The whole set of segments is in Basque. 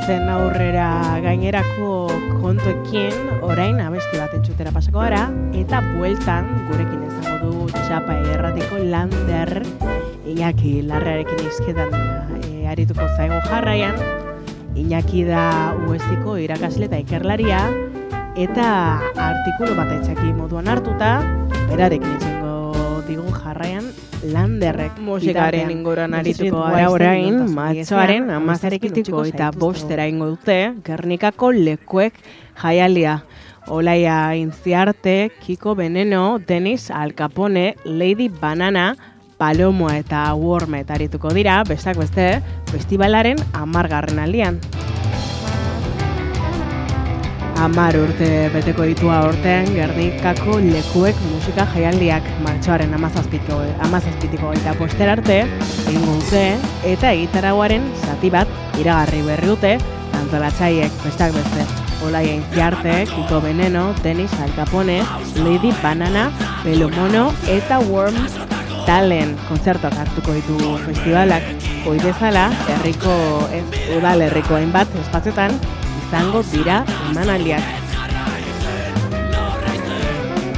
Goazen aurrera gainerako kontuekin, orain abesti bat entzutera pasako gara, eta bueltan gurekin izango du txapa erratiko lander, Iñaki larrearekin izketan e, arituko zaigu jarraian, Iñaki da uestiko irakasle eta ikerlaria, eta artikulu bat etxaki moduan hartuta, berarekin izango landerrek musikaren inguruan arituko gara orain, matzoaren amazarikitiko eta bostera ingo dute, Gernikako lekuek jaialia. Olaia Intziarte, Kiko Veneno, Denis Alcapone, Lady Banana, Palomoa eta Wormet arituko dira, bestak beste, festivalaren amargarren aldian. Amar urte beteko ditua ortean Gernikako lekuek musika jaialdiak martxoaren amazazpitiko, amazazpitiko eta poster arte egin dute eta egitaraguaren zati bat iragarri berri dute antolatzaiek bestak beste. Olaia Inziarte, Kiko Veneno, Denis Alcapone, Lady Banana, Pelomono eta Worms Talen kontzertuak hartuko ditu festivalak. Oidezala, herriko, ez, udal herriko hainbat espaziotan izango dira emanaldiak.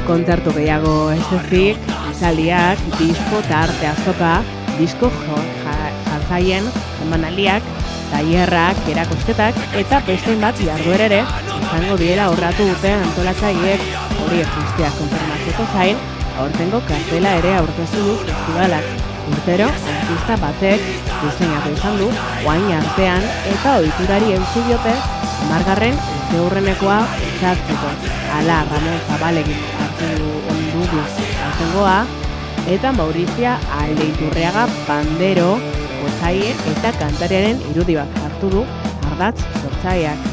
Kontzertu gehiago ez ezik, izaliak, disko eta arte azoka, disko jantzaien emanaldiak, tailerrak, erakosketak eta bestein bat jarduer ere izango diela horratu dute antolatzaileek hori guztiak konfirmatzeko zain, aurtengo kartela ere aurkezu du festivalak. Urtero, artista batek diseinatu izan du, oain artean eta ohiturari eutzi diote margarren urte hurrenekoa utzartzeko. Ala, Ramon Zabalegin hartu ondugu hartengoa, eta Maurizia Aldeiturreaga Bandero, Ozaie eta Kantariaren irudi bat hartu du ardatz sortzaiak.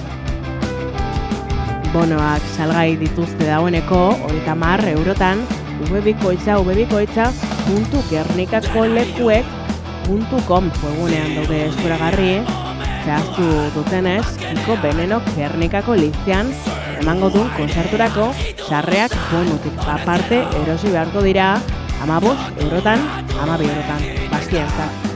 Bonoak salgai dituzte dagoeneko, horita mar eurotan, ubebikoitza, ubebikoitza, puntu gernikako lekuek, puntu com, daude eskuragarri, zehaztu dutenez, Iko Beneno Gernikako lizian emango duen konzerturako sarreak bonutik aparte erosi beharko dira amabos eurotan, amabi eurotan, bastien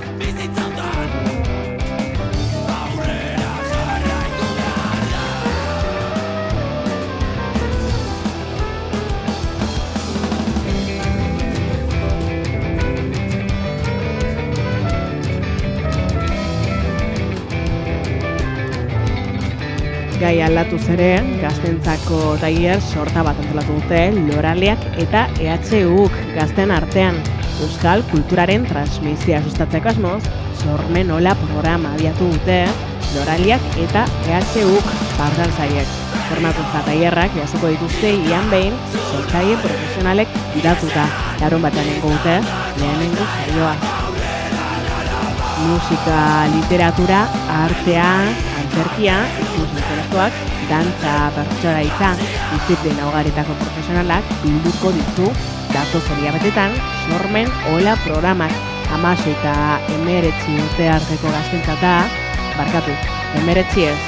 gai aldatu zere, gaztentzako taier sorta bat antolatu dute, loraleak eta EHUk gazten artean. Euskal kulturaren transmisia sustatzeko asmoz, sormen hola programa abiatu dute, loraliak eta EHUk pardan zaiek. Formakuntza taierrak jasoko dituzte ian behin, sortzaile profesionalek idatuta. Larun batean nengo dute, lehenengo zaioa. Musika, literatura, artea, antzerkia, ikus intelektuak, dantza, pertsora itza, disiplina hogaretako profesionalak bilduko ditu dato zeria betetan, sormen hola programak, amaso eta emeretzi urte arteko gaztentzata, barkatu, emeretzi ez,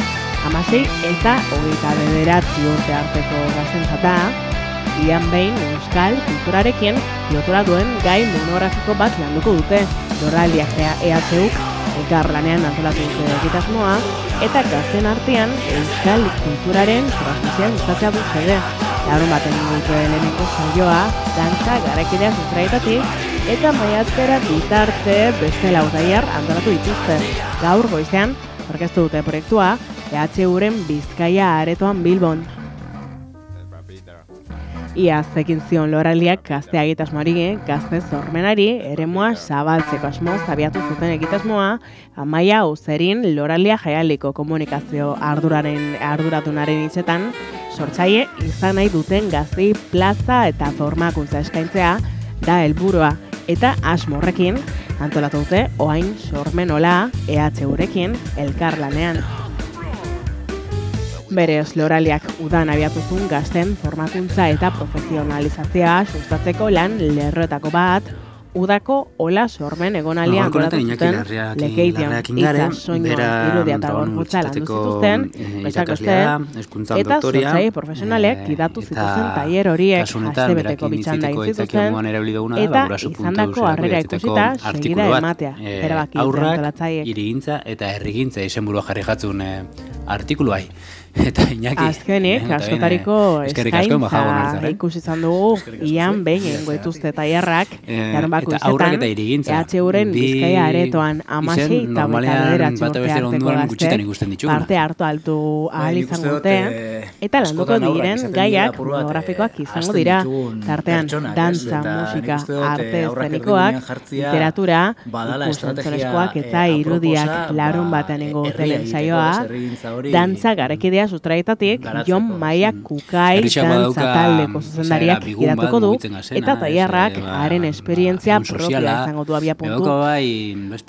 amasei eta hogeita bederatzi urte arteko gaztentzata, Ian behin euskal kulturarekin lotura duen gai monografiko bat landuko dute, dorraldiak EHUk elkar lanean antolatu dute egitasmoa, eta gazten artean euskal kulturaren transmisioa gustatzea du zede. Laurun baten dute lehenengo zaioa, dantza garakidea zutraitatik, eta maiatzera bitarte beste lautaiar antolatu dituzte. Gaur goizean, orkestu dute proiektua, EHUren Bizkaia aretoan Bilbon. Ia zekin zion loraliak gazte egitasmoari, gazte zormenari, ere moa zabaltzeko asmoz abiatu zuten egitasmoa, amaia uzerin loralia jaialiko komunikazio arduraren arduratunaren hitzetan, sortzaile izan nahi duten gaztei plaza eta formakuntza eskaintzea da helburua eta asmorrekin antolatu dute oain sormenola EHUrekin elkarlanean. Berez, loraliak udan abiatuzun gazten formakuntza eta profesionalizazioa sustatzeko lan lerroetako bat, udako ola sormen egonalian goratu zuten lekeitian itza soinua irudia eta gorputza landu zituzten, bezak beste, eta zotzai profesionalek kidatu zituzten taier horiek haste beteko bitxanda izituzten, eta izandako harrera ikusita segida ematea, erabaki aurrak, irigintza eta errigintza izenburua jarri jatzun eh, artikuluai. Eta Iñaki. Azkenik, askotariko eskaintza ikusi izan dugu, ian behin egingo dituzte taierrak, jarun bako izetan, EHUren bizkaia aretoan amasei eta betaderatzi urte arteko gazte, parte hartu altu ahal izango dute, eta landuko diren gaiak monografikoak izango dira, tartean, dantza, musika, arte eszenikoak, literatura, ikusentzonezkoak eta irudiak larun batean ingo saioa, dantza garekidea sustraetatik Jon Maia Kukai dantza taldeko zuzendariak iratuko du eta tailarrak haren esperientzia propia izango du abia puntu.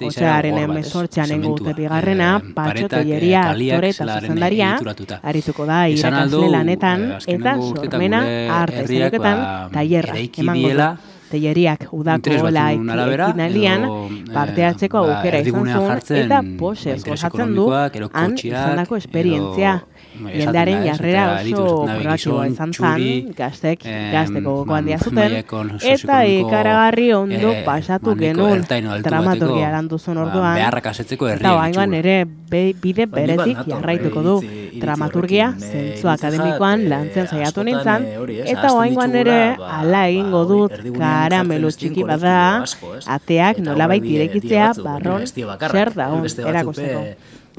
Osea, haren emesortxean engute bigarrena, patxo toieria aktore eta zuzendaria arituko da irakasle lanetan eta sormena arte zeneketan tailerra emango du. teieriak udako laik ekinalian parte hartzeko aukera izan zuen eta posez gozatzen du han izandako esperientzia. Jendearen jarrera oso proaktiboa izan zan, gaztek, gazteko gogoan dia zuten, eta ikaragarri ondo pasatu genuen dramaturgia landu zuen orduan, eta oaingoan ere bide beretik jarraituko du dramaturgia zentzu akademikoan lantzen saiatu nintzen, eta oaingoan ere ala egingo dut karamelo txiki bada, ateak nolabait irekitzea barron zer daun erakusteko.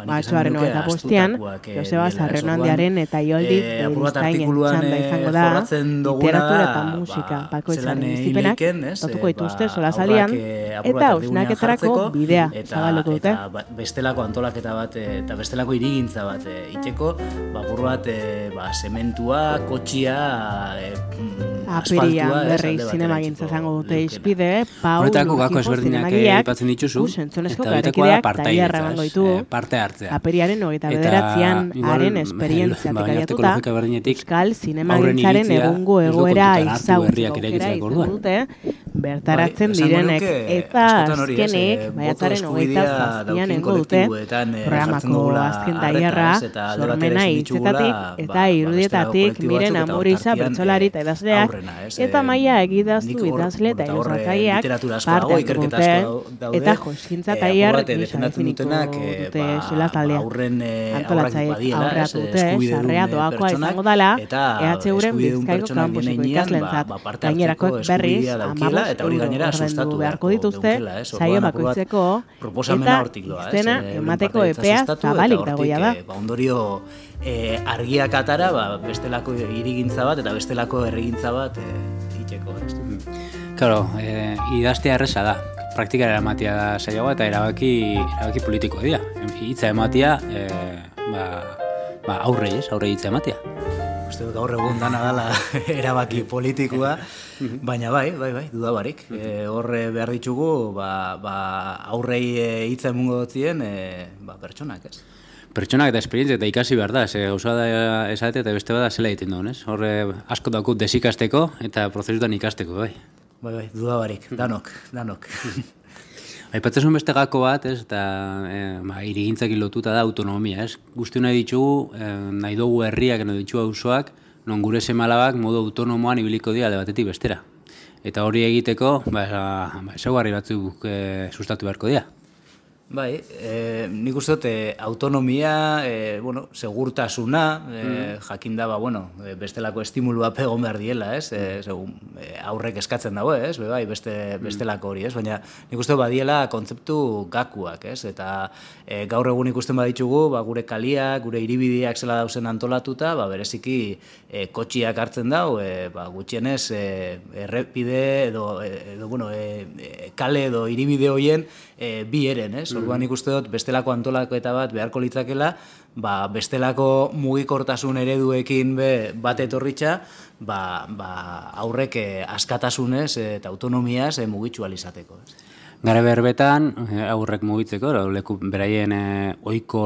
Martxoaren hori eta postian, Joseba Zarrenandiaren eta Ioldi e, txanda izango da, literatura eta musika bakoitzaren dizipenak, datuko dituzte sola salian, eta osnaketarako bidea zabaleko dute. Eta bestelako antolaketa bat, eta bestelako irigintza bat iteko, bapur bat, ba, sementua, kotxia, Aperia berri zinema gintza zango dute izpide, Pau Lurkiko zinemagiak, usentzonezko garekideak tailerra bango ditu, parte hartzea. Aperiaren hogeita bederatzian haren esperientziatik abiatuta, Euskal zinema egungo egoera aukera izango dute, bertaratzen direnek. eta azkenik baiatzaren hogeita zaztian ego dute programako azken daierra sormena hitzetatik eta irudietatik miren amuriza bertsolari eta idazleak eta maia egidaztu idazle eta ilustrataileak parte dute eta joskintza taier definituko dute zela taldea antolatzaiek aurreatu dute sarrea doakoa izango dela EHUren bizkaiko kampusiko ikaslentzat gainerakoek berriz amabos eta hori gainera sustatu beharko dituzte saio bakoitzeko proposamena hortik doa, izena emateko epea zabalik dagoia da. Ba ondorio eh, argiak atara, ba, bestelako irigintza bat eta bestelako erregintza bat eh, iteko, ez? Claro, eh, idaztea erresa da. Praktikara eramatia da saioa eta erabaki, erabaki politiko dira. Hitza ematia, eh, ba, ba, aurre, ez? Aurre hitza ematia uste dut gaur egun dana dela erabaki politikoa, baina bai, bai, bai, dudabarik. E, horre behar ditugu, ba, ba, aurrei e, hitza emungo dutzien, e, ba, pertsonak, ez? Pertsonak eta esperientzia eta ikasi behar da, ze gauza da esate eta beste bada zela egiten duen, ez? Horre asko daukut desikasteko eta prozesutan ikasteko, bai. Bai, bai, dudabarik, danok, danok. Aipatzen beste gako bat, ez, eta e, ba, irigintzak lotuta da autonomia, ez. Guzti nahi ditugu, e, nahi dugu herriak, nahi ditugu auzoak, non gure semalabak modu autonomoan ibiliko dira de batetik bestera. Eta hori egiteko, ba, ba, esaguarri batzuk e, sustatu beharko dira. Bai, e, nik uste dut, e, autonomia, e, bueno, segurtasuna, e, mm. jakin daba, bueno, bestelako estimulua pegon behar diela, ez? E, segun, e, aurrek eskatzen dago, ez? Be, bai, beste, mm. bestelako hori, ez? Baina nik uste dut, badiela kontzeptu gakuak, ez? Eta e, gaur egun ikusten baditugu, ba, gure kaliak, gure iribideak zela dauzen antolatuta, ba, bereziki e, kotxiak hartzen dau, e, ba, gutxienez, e, errepide edo, edo, bueno, e, kale edo iribide hoien, e, bi eren, ez? Mm. Orduan ikuste dut bestelako antolako eta bat beharko litzakela, ba, bestelako mugikortasun ereduekin be, bat etorritza, ba, ba, aurrek eh, askatasunez eta autonomiaz e, mugitzu alizateko. Ez? Gare berbetan, aurrek mugitzeko, leku beraien e, oiko,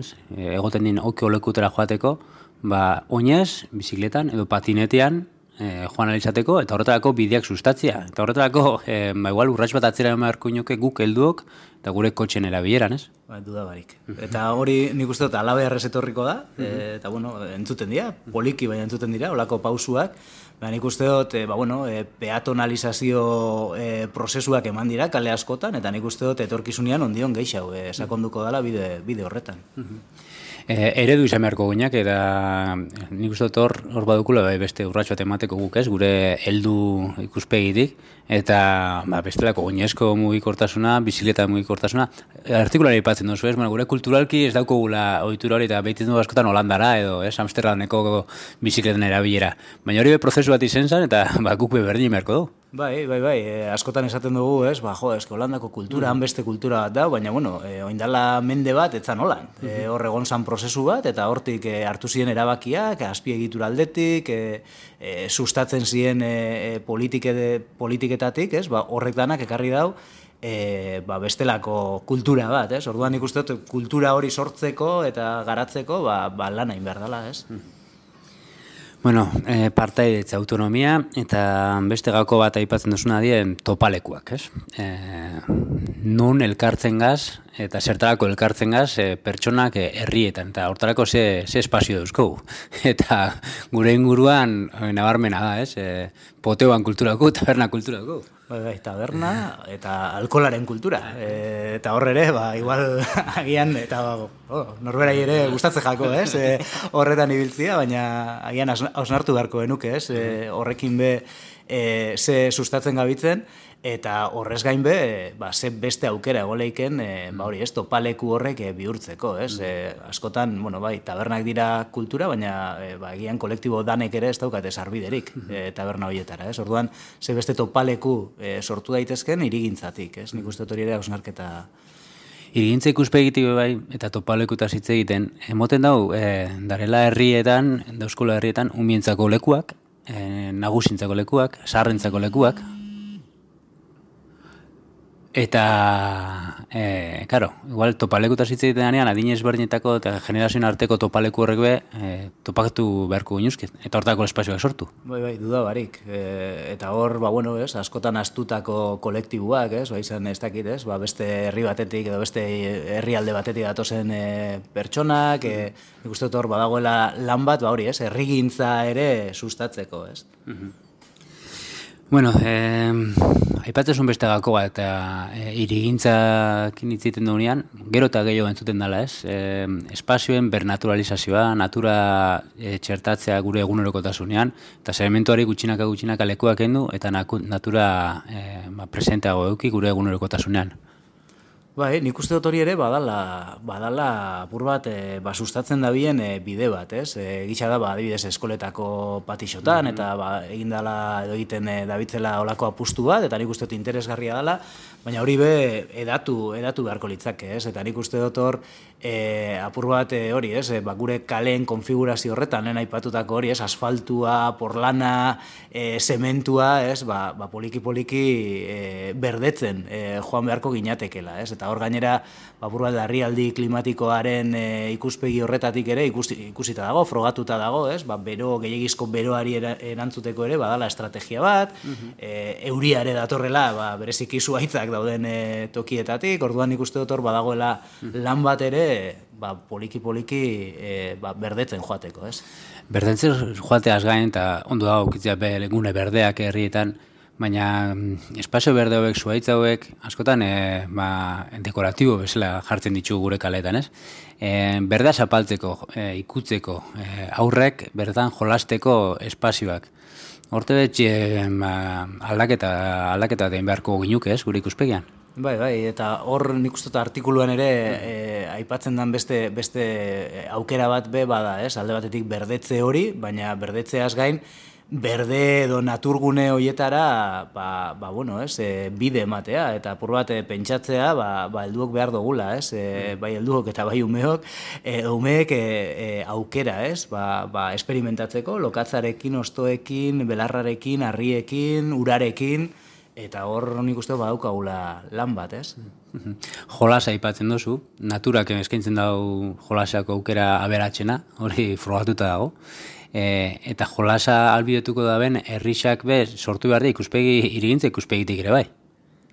ez? egoten din oiko lekutera joateko, ba, oinez, bizikletan edo patinetean e, joan alizateko, eta horretarako bideak sustatzia. Eta horretarako, e, ba, igual, urratx bat atzera emarko inoke guk helduok, eta gure kotxen erabileran, ez? Ba, duda barik. Eta hori nik uste dut alabe etorriko da, e, eta bueno, entzuten dira, poliki baina entzuten dira, olako pausuak, Ba, nik uste dut, e, ba, bueno, e, peatonalizazio e, prozesuak eman dira kale askotan, eta nik uste dut etorkizunean ondion gehiago, e, sakonduko dela bide, bide horretan. E, eredu izan beharko guinak, eta nik uste dut hor, badukula bai, beste urratxo emateko guk ez, gure heldu ikuspegitik, eta ba, bestelako oinezko mugikortasuna, bizileta mugikortasuna, artikulari ipatzen duzu ez, bueno, gure kulturalki ez dauko gula oitura hori, eta behitzen du askotan Holandara, edo ez, Amsterdameko bizikletan erabilera. Baina hori be prozesu bat izen zen, eta ba, guk berdin merko du. Bai, bai, bai, e, askotan esaten dugu, ez, ba, jo, eske Holandako kultura, mm. beste kultura bat da, baina, bueno, e, oindala mende bat, etzan holan. Mm -hmm. e, hor egon zan prozesu bat, eta hortik e, hartu ziren erabakiak, azpiegitura aldetik, e, e, sustatzen ziren e, politike de, politiketatik, ez, ba, horrek danak ekarri dau, e, ba, bestelako kultura bat, ez? Orduan ikusten kultura hori sortzeko eta garatzeko, ba, ba lana behar dela, ez? Mm. Bueno, e, partaidetza autonomia eta beste gako bat aipatzen duzuna dien topalekuak, ez? E, nun elkartzen gaz eta zertarako elkartzen gaz e, pertsonak herrietan eta hortarako ze, ze espazio duzkogu. Eta gure inguruan nabarmena da, ez? E, poteoan kulturako, taberna kulturako. Bai, bai, taberna eta alkolaren kultura. E, eta horre ere, ba, igual agian, eta oh, norberai ere gustatzen jako, ez? E, horretan ibiltzia, baina agian hausnartu beharko genuke, ez? E, horrekin be, e, ze sustatzen gabitzen, eta horrez gain be, ba, ze beste aukera egoleiken, e, ba hori, ez, topaleku horrek e, bihurtzeko, ez? E, askotan, bueno, bai, tabernak dira kultura, baina e, ba, egian kolektibo danek ere ez daukate sarbiderik e, taberna horietara, ez? Orduan, ze beste topaleku e, sortu daitezken irigintzatik, ez? Nik uste hori ere hausnarketa Irigintza ikuspegitik bai, eta topalekuta hitz egiten, emoten dau, e, darela herrietan, dauzkola herrietan, umientzako lekuak, e, nagusintzako lekuak, sarrentzako lekuak, Eta, e, karo, igual topaleku eta zitzen denean, adinez berdinetako eta generazioen arteko topaleku horrek be, e, topakatu beharko ginuzkit, eta hortako espazioak sortu. Bai, bai, duda barik. E, eta hor, ba, bueno, ez, askotan astutako kolektibuak, ez, ba, izan ez dakit, ez, ba, beste herri batetik edo beste herrialde batetik datozen e, pertsonak, e, nik uste hor, badagoela lan bat, ba, hori, ez, herrigintza ere sustatzeko, ez. Mm Bueno, eh, aipatzen beste gako bat, eta e, irigintzak initziten duenean, gero eta gehiago entzuten dela, ez? E, espazioen bernaturalizazioa, natura e, txertatzea gure egunerokotasunean, eta sedimentuari gutxinaka gutxinaka lekuak endu, eta natura e, ba, presenteago euki gure egunerokotasunean. Bai, nik uste dut hori ere badala, badala apur bat e, ba, sustatzen da bien e, bide bat, ez? E, gisa da, ba, adibidez, eskoletako patixotan, mm -hmm. eta ba, egin dala edo egiten e, dabitzela olako apustu bat, eta nik uste dut interesgarria dela, baina hori be edatu, edatu beharko litzake, ez? Eta nik uste dut hor, e, apur bat e, hori, ez? E, ba, gure kaleen konfigurazio horretan, lehen aipatutako hori, ez? Asfaltua, porlana, e, sementua, ez? Ba, ba poliki-poliki e, berdetzen e, joan beharko ginatekela, ez? Eta hor gainera ba larrialdi klimatikoaren e, ikuspegi horretatik ere ikusi, ikusita dago, frogatuta dago, ez? Ba, bero gehiagizko beroari erantzuteko ere badala estrategia bat, mm euria ere datorrela, ba bereziki zuaitzak dauden e, tokietatik, orduan ikuste dut hor badagoela lan bat ere ba, poliki poliki e, ba, berdetzen joateko, ez? Berdetzen joateaz gain eta ondo dago kitzea be legune berdeak herrietan baina mm, espazio berde hauek, zuaitza hauek, askotan e, ba, dekoratibo bezala jartzen ditu gure kaletan, ez? E, berda zapaltzeko, e, ikutzeko, e, aurrek berdan jolasteko espazioak. Horte betxe ba, aldaketa, aldaketa den beharko ginuke, ez, gure ikuspegian? Bai, bai, eta hor nik uste artikuluan ere e, aipatzen den beste, beste aukera bat be bada, ez? Alde batetik berdetze hori, baina berdetzeaz gain, berde edo naturgune hoietara ba, ba, bueno, ez, e, bide ematea eta apur bat e, pentsatzea ba, ba helduok behar dugula, ez? E, bai helduok eta bai umeok, e, umeek e, e, aukera, ez? Ba, ba experimentatzeko lokatzarekin, ostoekin, belarrarekin, harriekin, urarekin eta hor nik uste badaukagula lan bat, ez? Jolasa aipatzen duzu, naturak eskaintzen dau jolasako aukera aberatsena, hori frogatuta dago. e, eta jolasa albidetuko da ben, herrixak be, sortu behar da ikuspegi, irigintza ikuspegitik ere bai.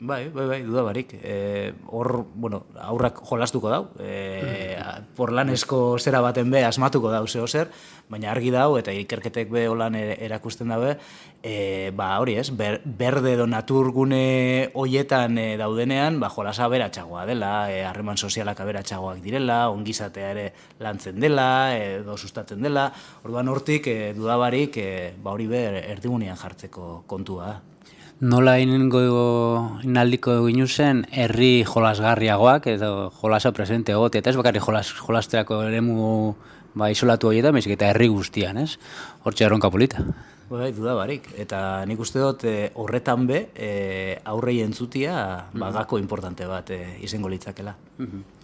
Bai, bai, bai, duda barik. E, hor, bueno, aurrak jolastuko dau. E, porlanesko zera baten be asmatuko dau zeo zer, baina argi dau eta ikerketek be holan e, erakusten dabe, e, ba hori ez, ber, berde edo naturgune hoietan e, daudenean, ba jolasa aberatsagoa dela, e, harreman sozialak aberatsagoak direla, ongizatea ere lantzen dela, edo sustatzen dela, orduan hortik e, dudabarik e, ba hori be erdigunean jartzeko kontua nola inengo inaldiko ginu zen herri jolasgarriagoak edo jolasa presente egote eta ez bakarri jolas, jolasteako eremu ba, isolatu hori da, eta herri guztian, ez? Hortxe erronka polita. Bai, duda barik. Eta nik uste dut e, horretan be, e, aurrei entzutia bagako mm importante bat e, izango litzakela. Mm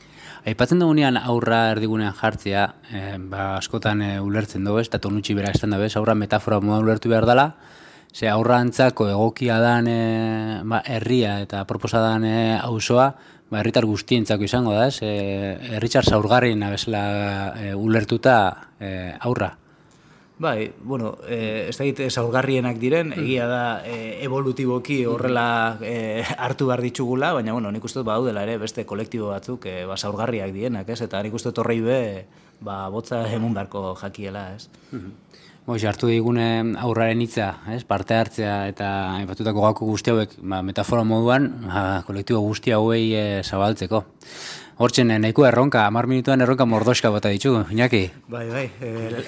Aipatzen dugunean aurra erdigunean jartzea, e, ba, askotan e, ulertzen dugu, ez, eta tonutxi bera estan da bez, aurra metafora moda ulertu behar dela, ze aurrantzako egokia dan e, ba, herria eta proposa dan e, auzoa, ba, herritar guztientzako izango da, ez? E, Richard Zaurgarrin abesla e, ulertuta e, aurra. Bai, bueno, e, ez da egite zaurgarrienak diren, mm. egia da e, evolutiboki horrela e, hartu behar ditugula, baina bueno, nik uste ba, dela ere beste kolektibo batzuk e, ba, zaurgarriak dienak, ez? Eta nik uste horrei be, ba, botza emun beharko jakiela, ez? Boiz, hartu digune aurraren hitza, ez, parte hartzea eta epatutako gako guzti hauek, ba, metafora moduan, ba, kolektibo guzti hauei e, zabaltzeko. Hortzen, eh, nahiko erronka, amar minutuan erronka mordoska bota ditugu, Iñaki? Bai, bai,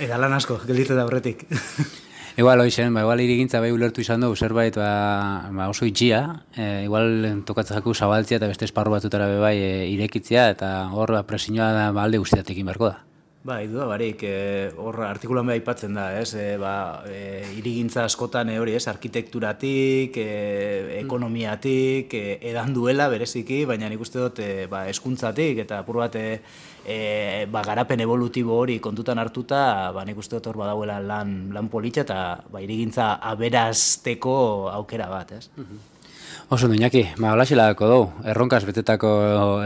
edalan asko, gelditu da horretik. Igual, oizen, ba, igual irigintza bai ulertu izan dugu, zerbait ba, ba oso itxia, e, igual tokatzakako zabaltzea eta beste esparru batutara bai e, irekitzea, eta hor ba, presioa da, ba, alde guztiatekin beharko da. Bai, duda barik, e, hor artikulan beha aipatzen da, ez, e, ba, e, irigintza askotan e, hori, ez, arkitekturatik, e, ekonomiatik, e, edan duela bereziki, baina nik uste dut, e, ba, eskuntzatik, eta apur bat, e, ba, garapen evolutibo hori kontutan hartuta, ba, nik uste dut hor badauela lan, lan politxa, eta ba, irigintza aberazteko aukera bat, ez. Mhm. Oso duñaki, ba, hola xilako dugu, erronkaz betetako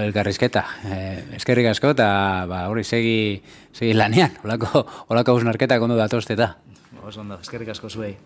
elgarrizketa. E, eskerrik asko eta ba, hori segi, segi lanean, holako, holako usnarketa kondo datozteta. Oso ondo, eskerrik asko zuei.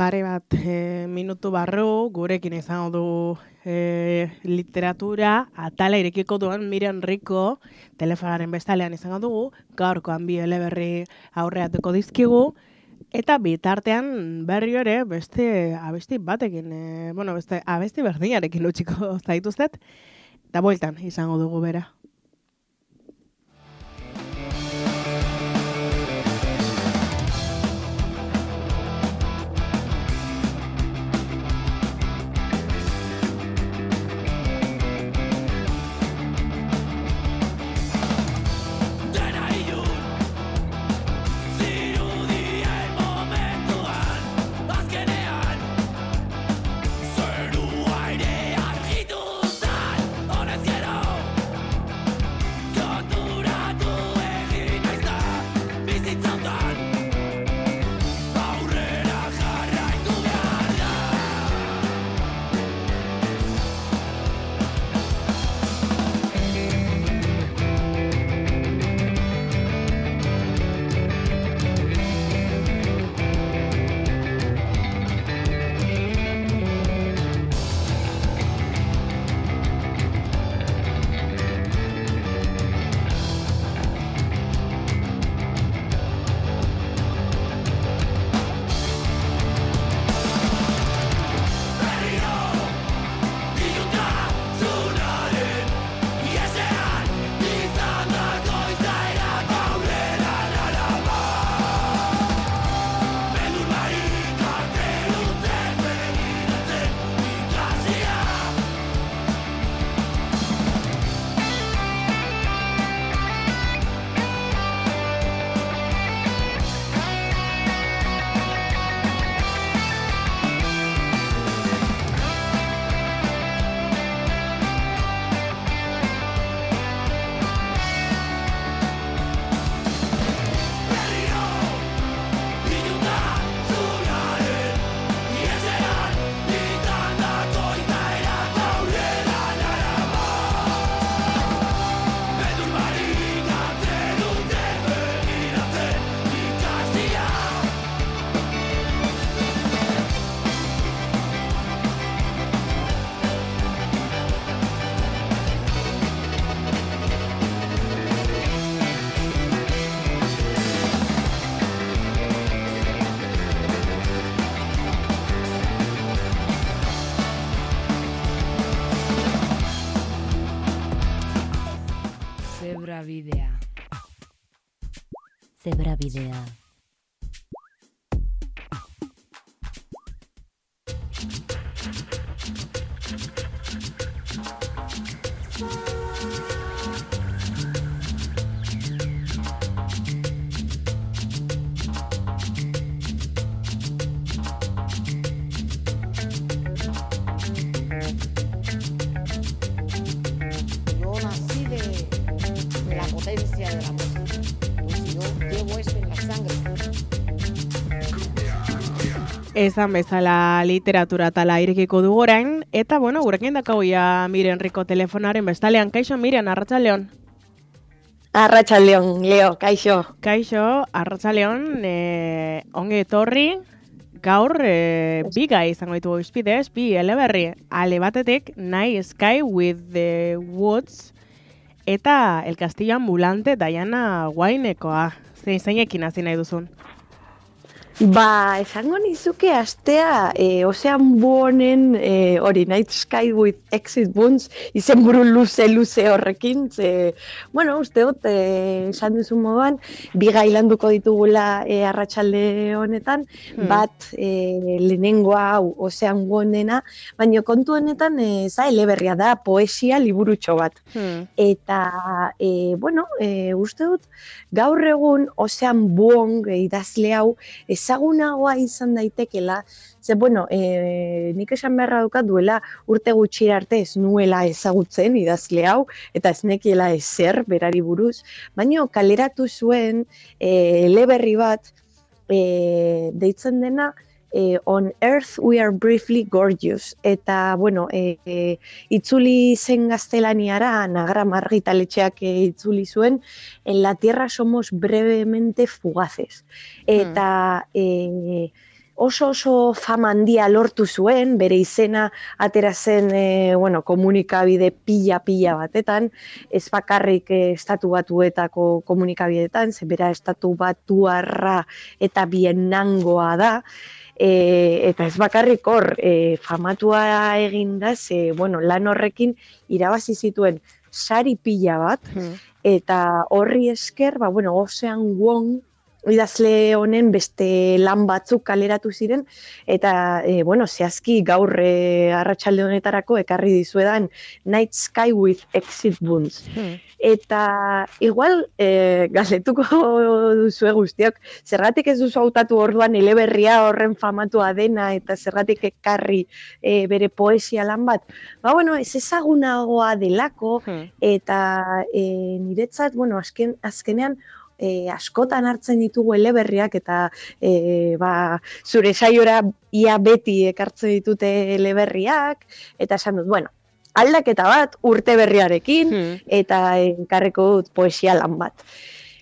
Pare bat e, minutu barru, gurekin izango du e, literatura, atala irekiko duen Miriam Rico, telefonaren bestalean izango dugu, gaurkoan bi eleberri aurreatuko dizkigu, eta bitartean berri ere beste abesti batekin, e, bueno, beste abesti berdinarekin utxiko zaituzet, eta bueltan izango dugu bera. Zebrabidea. Ezan bezala literatura tala irekiko du orain, eta bueno, gurekin dakau ya Miren Riko telefonaren bestalean. Kaixo, Miren, Arratxaleon? Arratxaleon, Leo, kaixo. Kaixo, Arratxaleon, e, onge etorri, gaur e, biga izango ditugu izpidez, bi eleberri, ale batetik, Night Sky with the Woods, eta El Castillo Ambulante Diana Guainekoa. Zein zeinekin hasi nahi duzun? Ba, esango nizuke astea e, Ocean Bonen e, hori Night Sky with Exit Wounds izen buru luze luze horrekin ze, bueno, uste dut e, esan duzu moduan bi gailanduko ditugula e, arratsalde honetan hmm. bat e, lehenengoa Ocean Bonena baina kontu honetan e, za eleberria da poesia liburutxo bat hmm. eta e, bueno, e, uste dut gaur egun Ocean Bon idazle hau ezagunagoa izan daitekela, ze bueno, e, nik esan beharra dukat duela urte gutxi arte ez nuela ezagutzen idazle hau, eta ez nekiela ezer berari buruz, baino kaleratu zuen e, leberri bat e, deitzen dena, e, on Earth we are briefly gorgeous. Eta, bueno, e, e, itzuli zen gaztelaniara, nagra margitaletxeak e, itzuli zuen, en la tierra somos brevemente fugaces. Eta... E, oso oso fama handia lortu zuen, bere izena atera zen e, bueno, komunikabide pila-pila batetan, ez bakarrik e, estatu batuetako komunikabidetan, ze bera estatu batuarra eta bienangoa da, e, eta ez bakarrik hor e, famatua egin da, ze, bueno, lan horrekin irabazi zituen sari pila bat, hmm. eta horri esker, ba, bueno, ozean guon, idazle honen beste lan batzuk kaleratu ziren eta e, bueno, zehazki gaur e, arratsalde honetarako ekarri dizuedan Night Sky with Exit Wounds. Hmm. Eta igual e, galetuko duzu guztiok, zergatik ez duzu hautatu orduan eleberria horren famatua dena eta zergatik ekarri e, bere poesia lan bat. Ba bueno, ez ezagunagoa delako hmm. eta e, niretzat, bueno, azken, azkenean e, askotan hartzen ditugu eleberriak eta e, ba, zure saiora ia beti ekartzen ditute eleberriak eta esan dut, bueno, aldaketa bat urte berriarekin hmm. eta enkarreko dut poesia lan bat.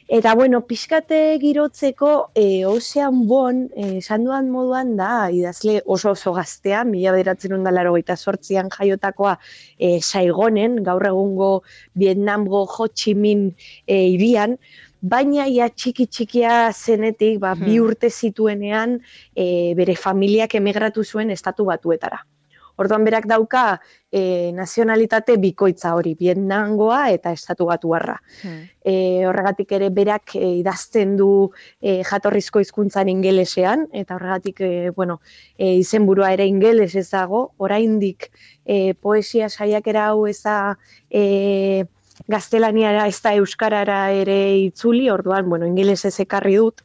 Eta, bueno, pixkate girotzeko, e, ozean bon, e, esan duan moduan da, idazle oso oso gaztea, mila beratzen ondalaro gaita sortzian jaiotakoa e, saigonen, gaur egungo Vietnamgo Ho Chi Minh e, irian, baina ia txiki txikia zenetik ba, bi hmm. urte zituenean e, bere familiak emigratu zuen estatu batuetara. Orduan berak dauka e, nazionalitate bikoitza hori, Vietnamgoa eta estatu batuarra. Hmm. E, horregatik ere berak e, idazten du e, jatorrizko hizkuntzan ingelesean, eta horregatik e, bueno, e, izenburua ere ingeles ezago, oraindik e, poesia saiakera hau eza e, gaztelaniara ez da euskarara ere itzuli, orduan, bueno, ingeles ez ekarri dut.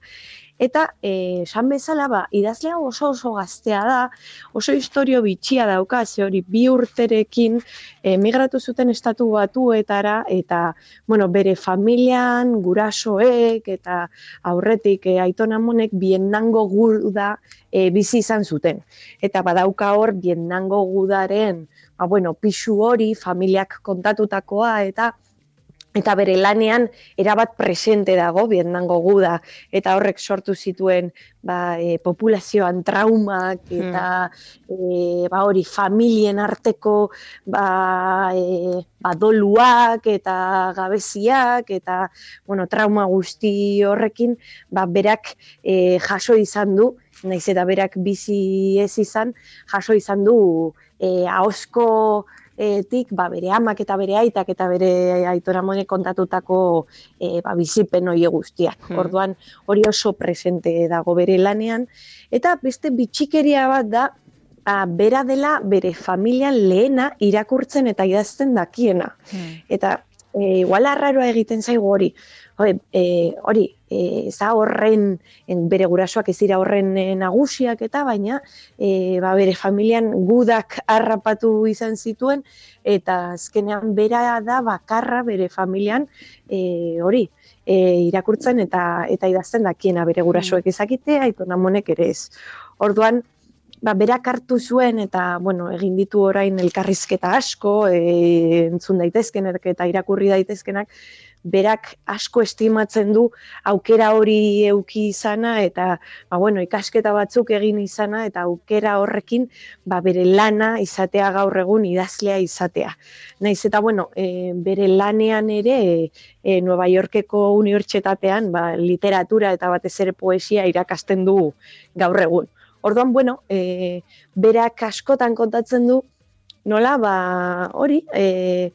Eta, eh, esan bezala, ba, idazlea oso oso gaztea da, oso historio bitxia dauka, ze hori bi urterekin emigratu zuten estatu batuetara, eta, bueno, bere familian, gurasoek, eta aurretik e, aitona monek biennango guda e, bizi izan zuten. Eta badauka hor, biennango gudaren, ba, bueno, pixu hori, familiak kontatutakoa, eta eta bere lanean erabat presente dago Vietnamgo guda eta horrek sortu zituen ba, e, populazioan traumak hmm. eta e, ba, hori familien arteko ba, e, ba, doluak eta gabeziak eta bueno, trauma guzti horrekin ba, berak e, jaso izan du naiz eta berak bizi ez izan jaso izan du e, ahosko tik, ba, bere amak eta bere aitak eta bere aitora mone kontatutako e, ba, bizipen hori guztiak. Hmm. Orduan hori oso presente dago bere lanean. Eta beste bitxikeria bat da, a, bera dela bere familian lehena irakurtzen eta idazten dakiena. Hmm. Eta e, igual arraroa egiten zaigu hori. Hori, e, hori e, za horren, en, bere gurasoak ez dira horren e, nagusiak eta baina e, ba, bere familian gudak harrapatu izan zituen eta azkenean bera da bakarra bere familian e, hori e, irakurtzen eta eta idazten dakiena bere gurasoek mm. ezakite, aito namonek ere ez. Orduan, ba, berak hartu zuen eta bueno, egin ditu orain elkarrizketa asko, e, entzun daitezkenak eta irakurri daitezkenak, berak asko estimatzen du aukera hori euki izana eta ba, bueno, ikasketa batzuk egin izana eta aukera horrekin ba, bere lana izatea gaur egun idazlea izatea. Naiz eta bueno, e, bere lanean ere e, Nueva Yorkeko unibertsitatean ba, literatura eta batez ere poesia irakasten du gaur egun. Orduan, bueno, e, berak askotan kontatzen du, nola, ba, hori, e,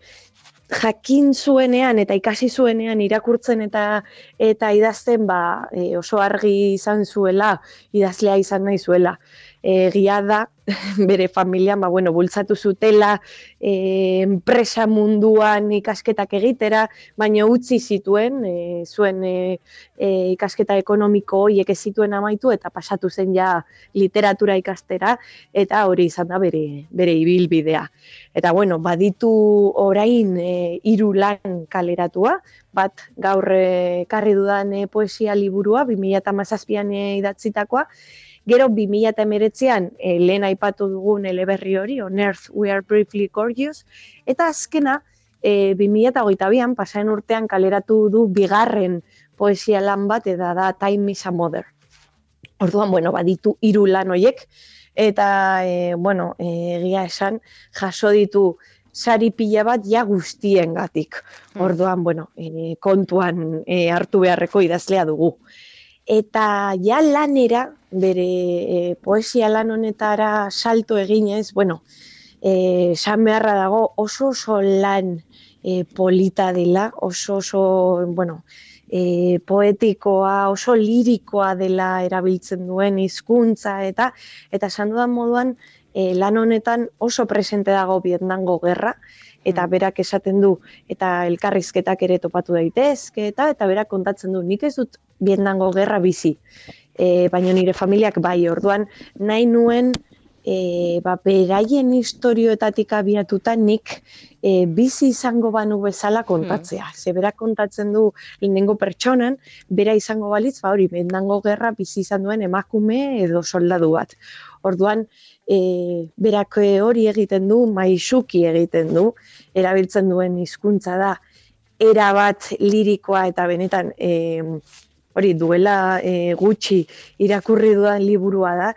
jakin zuenean eta ikasi zuenean irakurtzen eta eta idazten ba, e, oso argi izan zuela idazlea izan nahi zuela egia da bere familian ba, bueno, bultzatu zutela e, enpresa munduan ikasketak egitera, baina utzi zituen, e, zuen e, e, ikasketa ekonomiko horiek ez zituen amaitu eta pasatu zen ja literatura ikastera eta hori izan da bere, bere ibilbidea. Eta bueno, baditu orain e, hiru lan kaleratua, bat gaur e, karri dudan e, poesia liburua, 2008an e, idatzitakoa, Gero 2019an e, eh, lehen aipatu dugun eleberri hori, On Earth We Are Briefly Gorgeous, eta azkena e, 2022an pasaren urtean kaleratu du bigarren poesia lan bat eta da Time is a Mother. Orduan, bueno, baditu hiru lan hoiek eta e, bueno, egia esan jaso ditu sari pila bat ja guztiengatik. Hmm. Orduan, bueno, e, kontuan e, hartu beharreko idazlea dugu eta ja lanera, bere e, poesia lan honetara salto eginez, bueno, e, san beharra dago oso oso lan e, polita dela, oso oso, bueno, e, poetikoa, oso lirikoa dela erabiltzen duen hizkuntza eta eta esan dudan moduan e, lan honetan oso presente dago Vietnamgo gerra eta mm. berak esaten du eta elkarrizketak ere topatu daitezke eta eta berak kontatzen du nik ez dut Vietnamgo gerra bizi. E, baina nire familiak bai, orduan nahi nuen e, ba, beraien historioetatik abiatuta nik e, bizi izango banu bezala kontatzea. Hmm. Ze berak kontatzen du lehenengo pertsonan, bera izango balitz, ba hori, Vietnamgo gerra bizi izan duen emakume edo soldadu bat. Orduan, e, berak hori egiten du, maisuki egiten du, erabiltzen duen hizkuntza da, era bat lirikoa eta benetan e, hori duela e, gutxi irakurri dudan liburua da,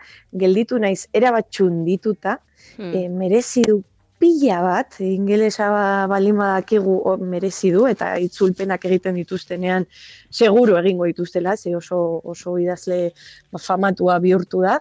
gelditu naiz erabatxun dituta, hmm. e, merezi du pila bat, ingelesa balima dakigu merezi du, eta itzulpenak egiten dituztenean seguru egingo dituztela, ze oso, oso idazle famatua bihurtu da,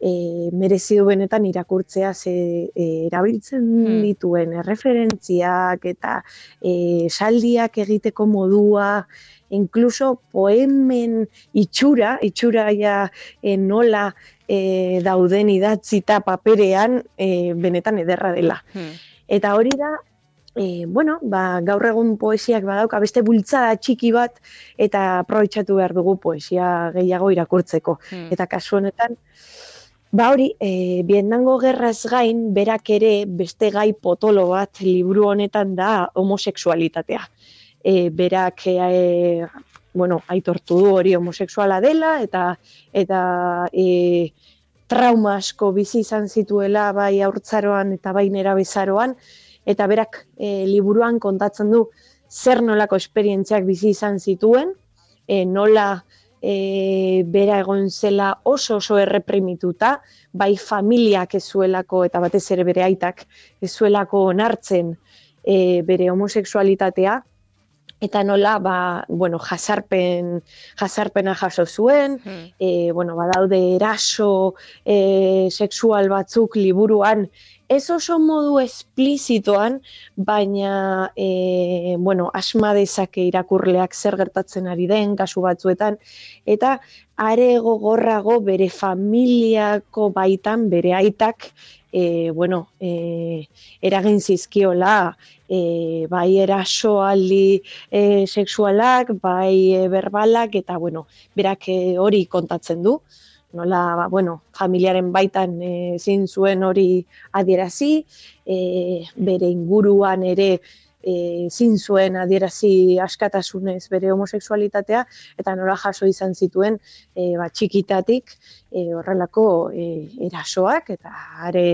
e, merezi du benetan irakurtzea ze e, erabiltzen hmm. dituen erreferentziak eta e, saldiak egiteko modua, incluso poemen itxura, itxura ja e, nola e, dauden idatzita paperean e, benetan ederra dela. Hmm. Eta hori da, e, bueno, ba, gaur egun poesiak badauka beste bultzada txiki bat eta aprobetxatu behar dugu poesia gehiago irakurtzeko. Hmm. Eta kasu honetan, Ba hori, e, Vietnamgo gerraz gain, berak ere beste gai potolo bat liburu honetan da homosexualitatea e, berak e, bueno, aitortu du hori homosexuala dela eta eta e, trauma asko bizi izan zituela bai aurtzaroan eta bai nera bezaroan eta berak e, liburuan kontatzen du zer nolako esperientziak bizi izan zituen, e, nola e, bera egon zela oso oso erreprimituta, bai familiak ezuelako eta batez ere bere aitak ezuelako onartzen e, bere homosexualitatea, eta nola ba, bueno, jasarpen, jasarpena jaso zuen, hmm. e, bueno, badaude eraso e, sexual batzuk liburuan ez oso modu esplizitoan, baina, e, bueno, asma dezake irakurleak zer gertatzen ari den, kasu batzuetan, eta are gogorrago bere familiako baitan, bere aitak, e, bueno, e, eragin zizkiola, e, bai erasoaldi e, sexualak, bai berbalak, eta, bueno, berak hori kontatzen du nola, ba, bueno, familiaren baitan e, zin zuen hori adierazi, e, bere inguruan ere e, zin zuen adierazi askatasunez bere homosexualitatea, eta nola jaso izan zituen e, ba, txikitatik e, horrelako e, erasoak, eta are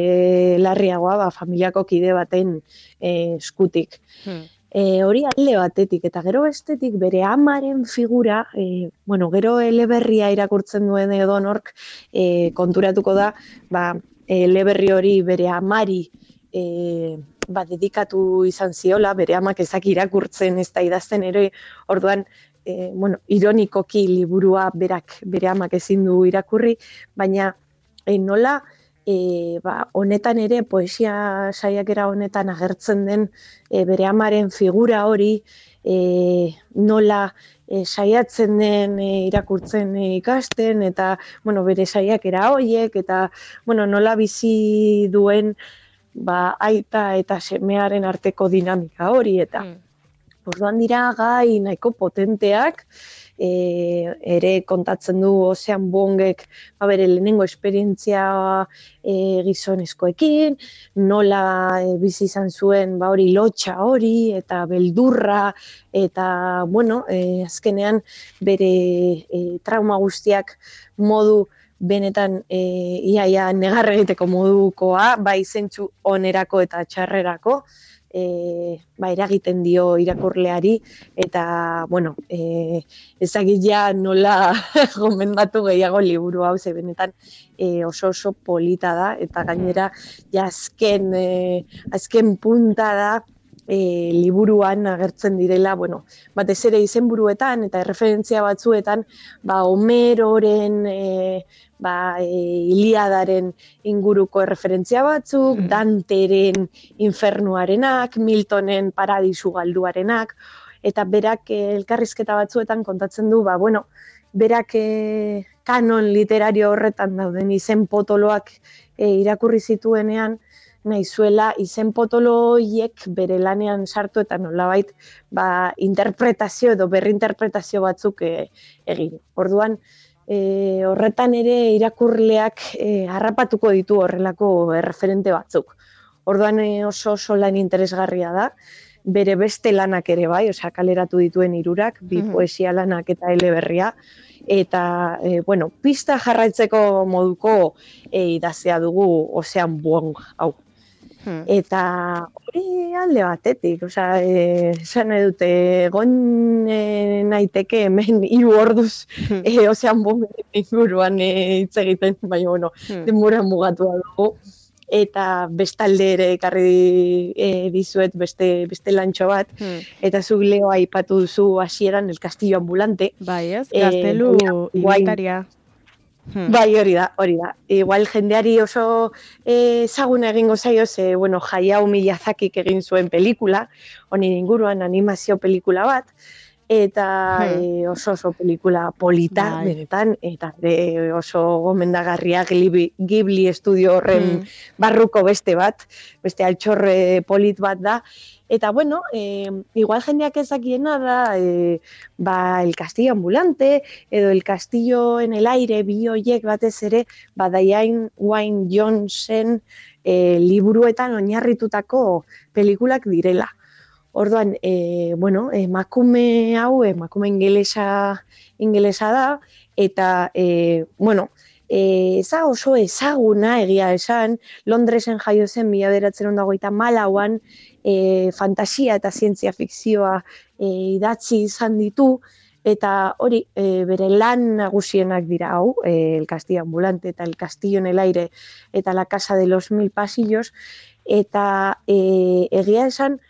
larriagoa ba, familiako kide baten e, eskutik. Hmm e, hori alde batetik, eta gero bestetik bere amaren figura, e, bueno, gero eleberria irakurtzen duen edo nork e, konturatuko da, ba, eleberri hori bere amari e, ba, dedikatu izan ziola, bere amak ezak irakurtzen ez da idazten ere, orduan, e, bueno, ironikoki liburua berak bere amak ezin du irakurri, baina e, nola, e, ba, honetan ere poesia saiakera honetan agertzen den e, bere amaren figura hori e, nola e, saiatzen den e, irakurtzen e, ikasten eta bueno, bere saiakera horiek eta bueno, nola bizi duen ba, aita eta semearen arteko dinamika hori eta mm. Orduan dira gai nahiko potenteak, e, ere kontatzen du ozean bongek ba, bere lehenengo esperientzia e, gizonezkoekin, nola e, bizi izan zuen ba, hori lotxa hori eta beldurra eta bueno, e, azkenean bere e, trauma guztiak modu benetan e, iaia negarre egiteko modukoa, bai zentsu onerako eta txarrerako, e, ba, eragiten dio irakurleari eta bueno, e, ezagit ja nola gomendatu gehiago liburu hau ze benetan e, oso oso polita da eta gainera ja azken, e, azken punta da e, liburuan agertzen direla, bueno, batez ere izenburuetan eta referentzia batzuetan, ba, Homeroren e, ba, e, Iliadaren inguruko referentzia batzuk, mm. Danteren infernuarenak, Miltonen paradisu galduarenak, eta berak e, elkarrizketa batzuetan kontatzen du, ba, bueno, berak e, kanon literario horretan dauden izen potoloak e, irakurri zituenean, nahi zuela izen potoloiek bere lanean sartu eta nolabait ba, interpretazio edo berrinterpretazio batzuk e, egin. Orduan, e, horretan ere irakurleak e, harrapatuko ditu horrelako referente batzuk. Orduan e, oso oso lan interesgarria da, bere beste lanak ere bai, osea kaleratu dituen hirurak, bi poesia lanak eta eleberria, eta, e, bueno, pista jarraitzeko moduko e, idazea dugu ozean buong hau. Hmm. Eta hori alde batetik, osea, eh, esan dute, egon e, naiteke hemen hiru orduz, hmm. e, ozean inguruan hitz egiten, baina, bueno, hmm. denbora mugatu dugu. Eta bestalde ere ekarri e, dizuet beste, beste lantxo bat, hmm. eta zu leo aipatu duzu hasieran el castillo ambulante. Bai ez, gaztelu e, Hmm. Bai, hori da, hori da. Igual jendeari oso ezagun egingo zaio ze, bueno, Hayao Miyazakik egin zuen pelikula, honi inguruan animazio pelikula bat, eta hmm. oso oso pelikula polita, bai. benetan, eta de oso gomendagarria Ghibli, estudio horren hmm. barruko beste bat, beste altxorre polit bat da, Eta bueno, eh, igual jendeak ezakiena da eh, ba, el castillo ambulante edo el castillo en el aire bi hoiek batez ere ba, Diane Wayne Johnson eh, liburuetan oinarritutako pelikulak direla. Orduan, eh, bueno, emakume hau, emakume ingelesa, ingelesa da, eta, eh, bueno, E, eza oso ezaguna egia esan, Londresen jaio zen mila beratzen ondagoita malauan, e, fantasia eta zientzia fikzioa e, idatzi izan ditu, eta hori e, bere lan nagusienak dira hau, e, el castillo ambulante eta el castillo en el aire eta la casa de los mil pasillos, eta e, egia esan,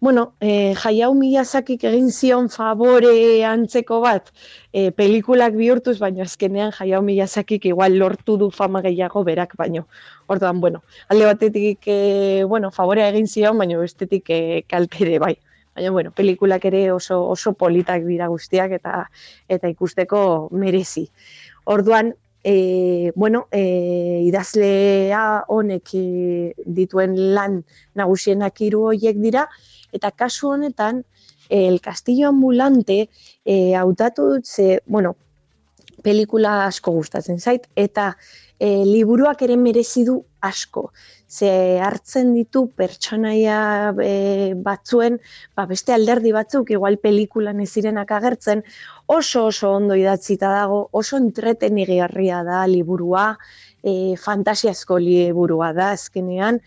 bueno, e, Hayao Miyazakik egin zion favore antzeko bat, e, pelikulak bihurtuz, baina azkenean Hayao Miyazakik igual lortu du fama gehiago berak baino. Orduan, bueno, alde batetik, e, bueno, favorea egin zion, baina bestetik e, kaltere bai. Baina, bueno, pelikulak ere oso, oso politak dira guztiak eta eta ikusteko merezi. Orduan, e, bueno, e, idazlea honek dituen lan nagusienak hiru horiek dira, eta kasu honetan, el Castillo Ambulante e, hautatu dut ze, bueno, pelikula asko gustatzen zait, eta e, liburuak ere merezi du asko. Ze hartzen ditu pertsonaia e, batzuen, ba, beste alderdi batzuk, igual pelikulan ez zirenak agertzen, oso oso ondo idatzita dago, oso entretenigarria da liburua, e, fantasiazko liburua da azkenean,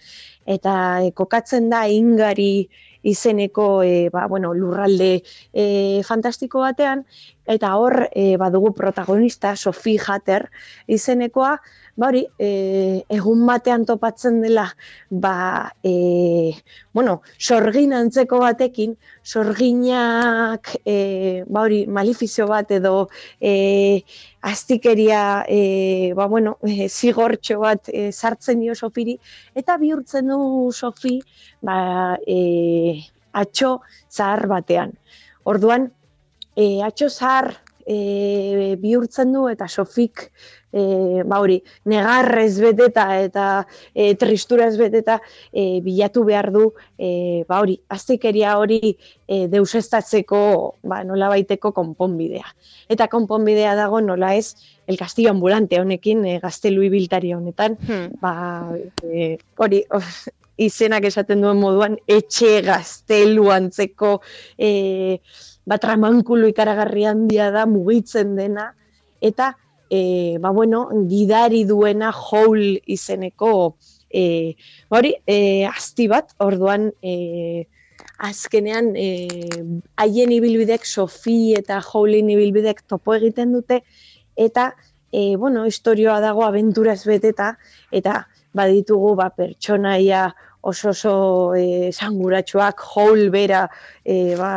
eta e, kokatzen da ingari izeneko e, ba, bueno, lurralde e, fantastiko batean, eta hor e, badugu protagonista, Sophie Hatter izenekoa, ba hori, e, egun batean topatzen dela, ba, e, bueno, sorgin antzeko batekin, sorginak, e, ba hori, malifizio bat edo, e, aztikeria, e, ba, bueno, e, zigortxo bat e, sartzen dio Sofiri, eta bihurtzen du Sofi, ba, e, atxo zahar batean. Orduan, e, atxo zahar e, bihurtzen du eta Sofik e, ba hori, negarrez beteta eta e, tristura ez beteta e, bilatu behar du e, ba hori, aztekeria hori e, deusestatzeko ba, nola baiteko konponbidea. Eta konponbidea dago nola ez el castillo ambulante honekin e, gaztelu ibiltari honetan hmm. ba, e, hori izenak esaten duen moduan etxe gaztelu antzeko e, bat ramankulu ikaragarri handia da mugitzen dena, eta e, ba bueno, gidari duena Howl izeneko e, hori, e, asti bat, orduan e, azkenean e, haien ibilbidek Sofi eta Howlin ibilbidek topo egiten dute, eta e, bueno, historioa dago abenturaz beteta, eta baditugu ba, pertsonaia oso oso e, sanguratsuak hol bera e, ba,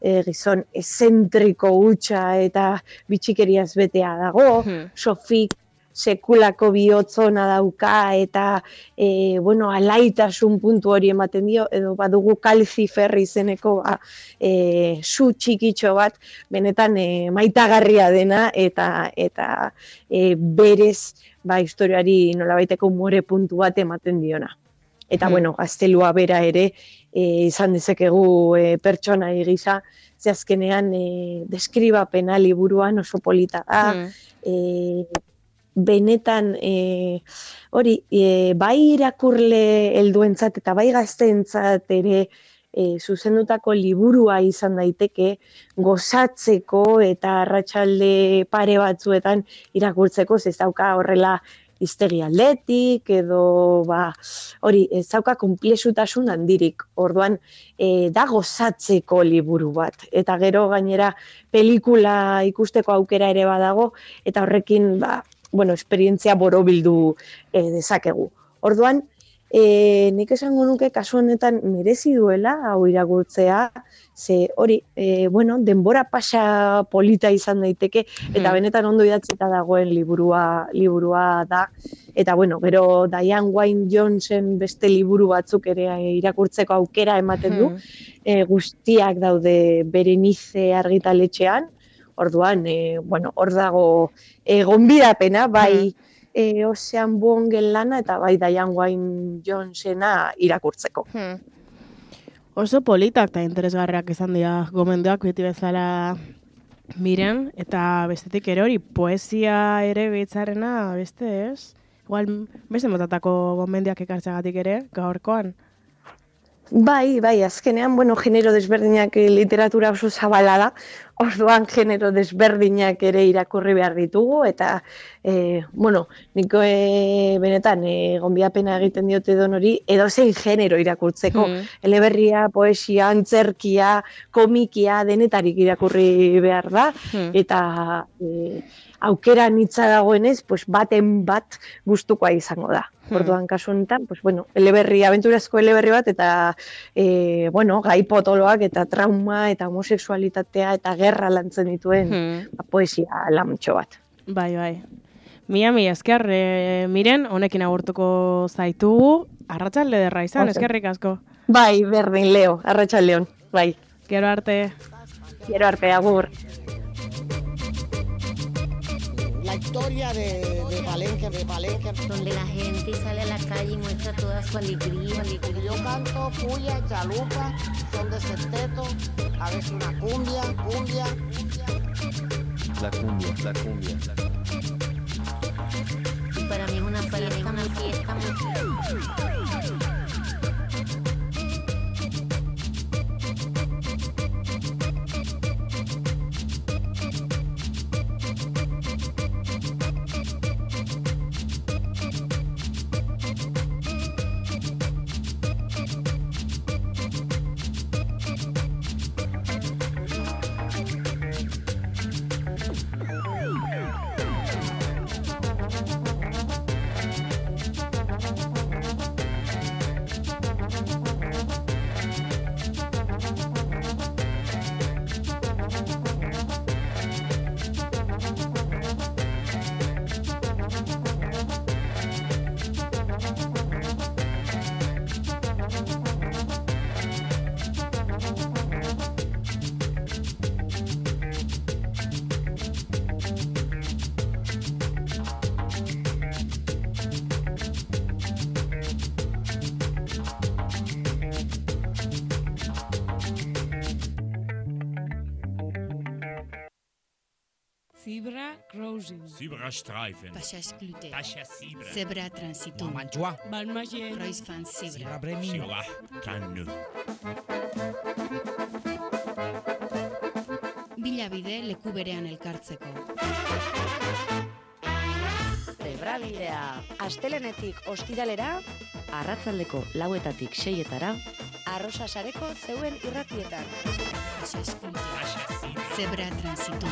e, gizon esentriko hutsa eta bitxikeriaz betea dago, hmm. sofik sekulako bihotzona dauka eta e, bueno, alaitasun puntu hori ematen dio, edo badugu kalzifer izeneko ba, e, su txikitxo bat, benetan e, maitagarria dena eta eta e, berez ba, historiari nolabaiteko more puntu bat ematen diona eta mm. bueno, gaztelua bera ere e, izan dezakegu e, pertsona egisa, ze azkenean e, deskriba pena liburuan oso polita da, mm. benetan e, hori, e, bai irakurle helduentzat eta bai gazteentzat ere e, zuzendutako liburua izan daiteke gozatzeko eta arratsalde pare batzuetan irakurtzeko ez dauka horrela iztegi aldetik, edo ba, hori, zauka konplexutasun handirik, orduan e, da gozatzeko liburu bat, eta gero gainera pelikula ikusteko aukera ere badago, eta horrekin, ba, bueno, esperientzia borobildu e, dezakegu. Orduan, e, nik esango nuke kasu honetan merezi duela hau irakurtzea, ze hori, e, bueno, denbora pasa polita izan daiteke eta hmm. benetan ondo idatzita dagoen liburua liburua da eta bueno, gero Diane Wayne Jonesen beste liburu batzuk ere irakurtzeko aukera ematen du. E, guztiak daude Berenice argitaletxean. Orduan, e, bueno, hor dago e, gonbidapena, bai, hmm e, Ocean Bongel lana eta bai Diane Wayne Jonesena irakurtzeko. Hmm. Oso politak eta interesgarriak izan dira gomenduak beti bezala miren, eta bestetik ere hori poesia ere behitzarena beste ez? Igual beste motatako gomendiak ekartzagatik ere, gaurkoan? Bai, bai, azkenean, bueno, genero desberdinak literatura oso zabala da, orduan genero desberdinak ere irakurri behar ditugu, eta, e, bueno, niko e, benetan, e, gonbiapena egiten diote don hori, edo zein genero irakurtzeko. Mm. Eleberria, poesia, antzerkia, komikia, denetarik irakurri behar da, mm. eta... E, aukera nitza dagoenez, pues baten bat gustukoa izango da. Hmm. Orduan kasu honetan, pues bueno, eleberri abenturazko eleberri bat eta e, bueno, gai potoloak eta trauma eta homosexualitatea eta gerra lantzen dituen hmm. ba, poesia lamtxo bat. Bai, bai. Mia, mi esker, e, miren, honekin agurtuko zaitugu, arratsalde derra izan, okay. eskerrik asko. Bai, berdin, leo, arratsaldeon, bai. Gero arte. Gero arte, agur. Historia de, de Palenque, de Palenque. Donde la gente sale a la calle y muestra toda su alegría. alegría. Yo canto puya, chalupa, son de sexteto, a veces una cumbia, cumbia. La cumbia, la cumbia. Y para mí es una fiesta, una fiesta muy... Zebra crossing. Zebra streifen. Pachas glute. Pachas zebra. Zebra transitum. Mantua. Balmagie. Kreuzfan zebra. Zebra bremino. Zebra kannu. Bilabide leku berean elkartzeko. Zebra bidea. Astelenetik ostiralera. Arratzaldeko lauetatik seietara. Arrosa sareko zeuen irratietan. Pachas glute. Zebra zebra.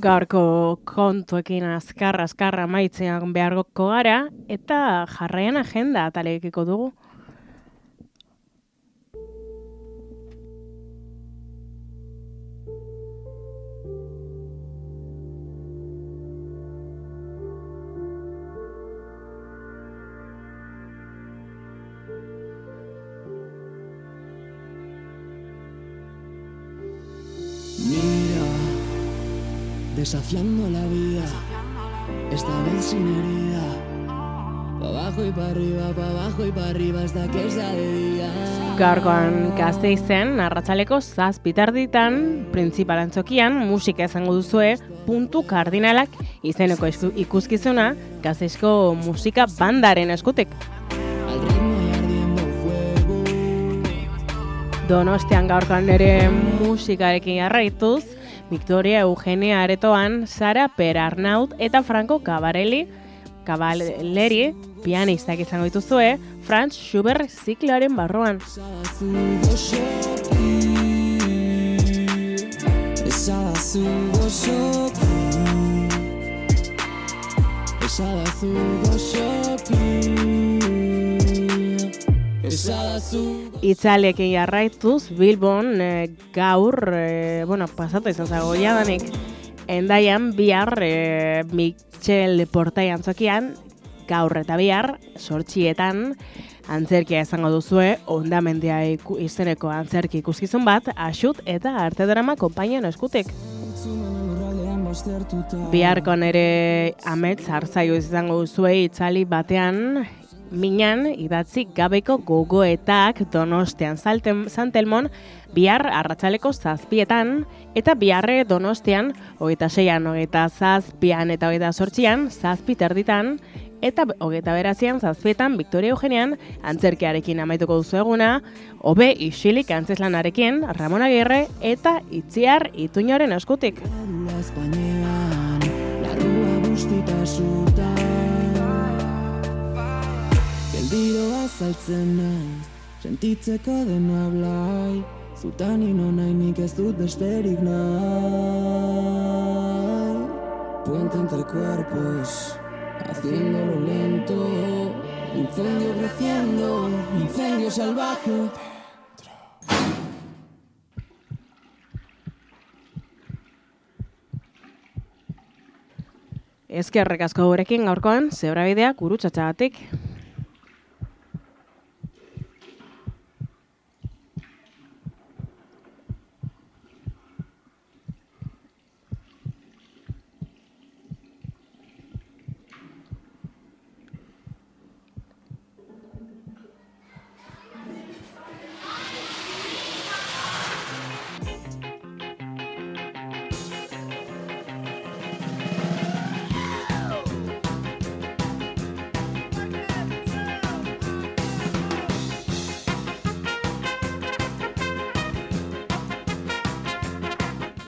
Gaurko kontuekin azkar, azkarra maitzean behargoko gara, eta jarraian agenda atalekiko dugu. Desafiando la vida, esta vez sin herida. Pa' abajo y pa' arriba, pa' abajo y pa' arriba, hasta que sea de día. Gaurkoan gazte izen, arratsaleko zazpitarditan, printzipal antzokian, musika izango duzue, puntu kardinalak izeneko ikuskizuna, gazteizko musika bandaren fuego. Donostian gaurkoan ere musikarekin jarraituz, Victoria Eugenia Aretoan, Sara Per Arnaut eta Franco Cabarelli, Cavalleri, pianistak izango dituzue, Franz Schubert zikloaren barruan. Zungo shoki Esa da Itzalekin jarraituz, Bilbon eh, gaur, eh, bueno, pasatu izan zago jadanik, endaian bihar eh, Michel Portai antzokian, gaur eta bihar, sortxietan, antzerkia izango duzue, ondamendia izeneko antzerki ikuskizun bat, asut eta arte drama konpainian eskutik. Biharkon ere amets hartzaio izango duzue itzali batean, minan idatzi gabeko gogoetak donostean Salten, Santelmon bihar arratsaleko zazpietan, eta biharre donostean, hogeita seian, hogeita zazpian eta hogeita sortzian, zazpi terditan, eta hogeita berazian zazpietan Victoria Eugenian antzerkiarekin amaituko duzu eguna, hobe isilik antzeslanarekin Ramon Agirre eta Itziar Ituñoren eskutik. Larrua Geldiro azaltzen naiz, sentitzeko dena blai Zutan ino nahi nik ez dut besterik nahi. Puente entre cuerpos, haciéndolo lento. Incendio creciendo, incendio salvaje. Ezkerrek asko gurekin gaurkoan, zebrabidea gurutzatxagatik.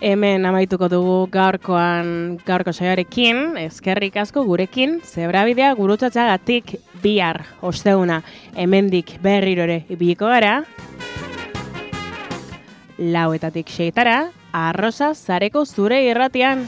Hemen amaituko dugu gaurkoan gaurko saioarekin, eskerrik asko gurekin, zebrabidea gurutzatxagatik bihar, osteuna, hemendik berriro ere ibiliko gara, lauetatik seitara, arroza zareko zure irratian.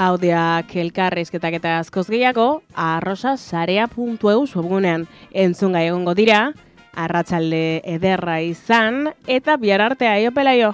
Audioak elkarrizketak eta askoz gehiago, arrosa sarea.eu webgunean entzun gai egongo dira, arratsalde ederra izan, eta bihar artea, aio pelaio!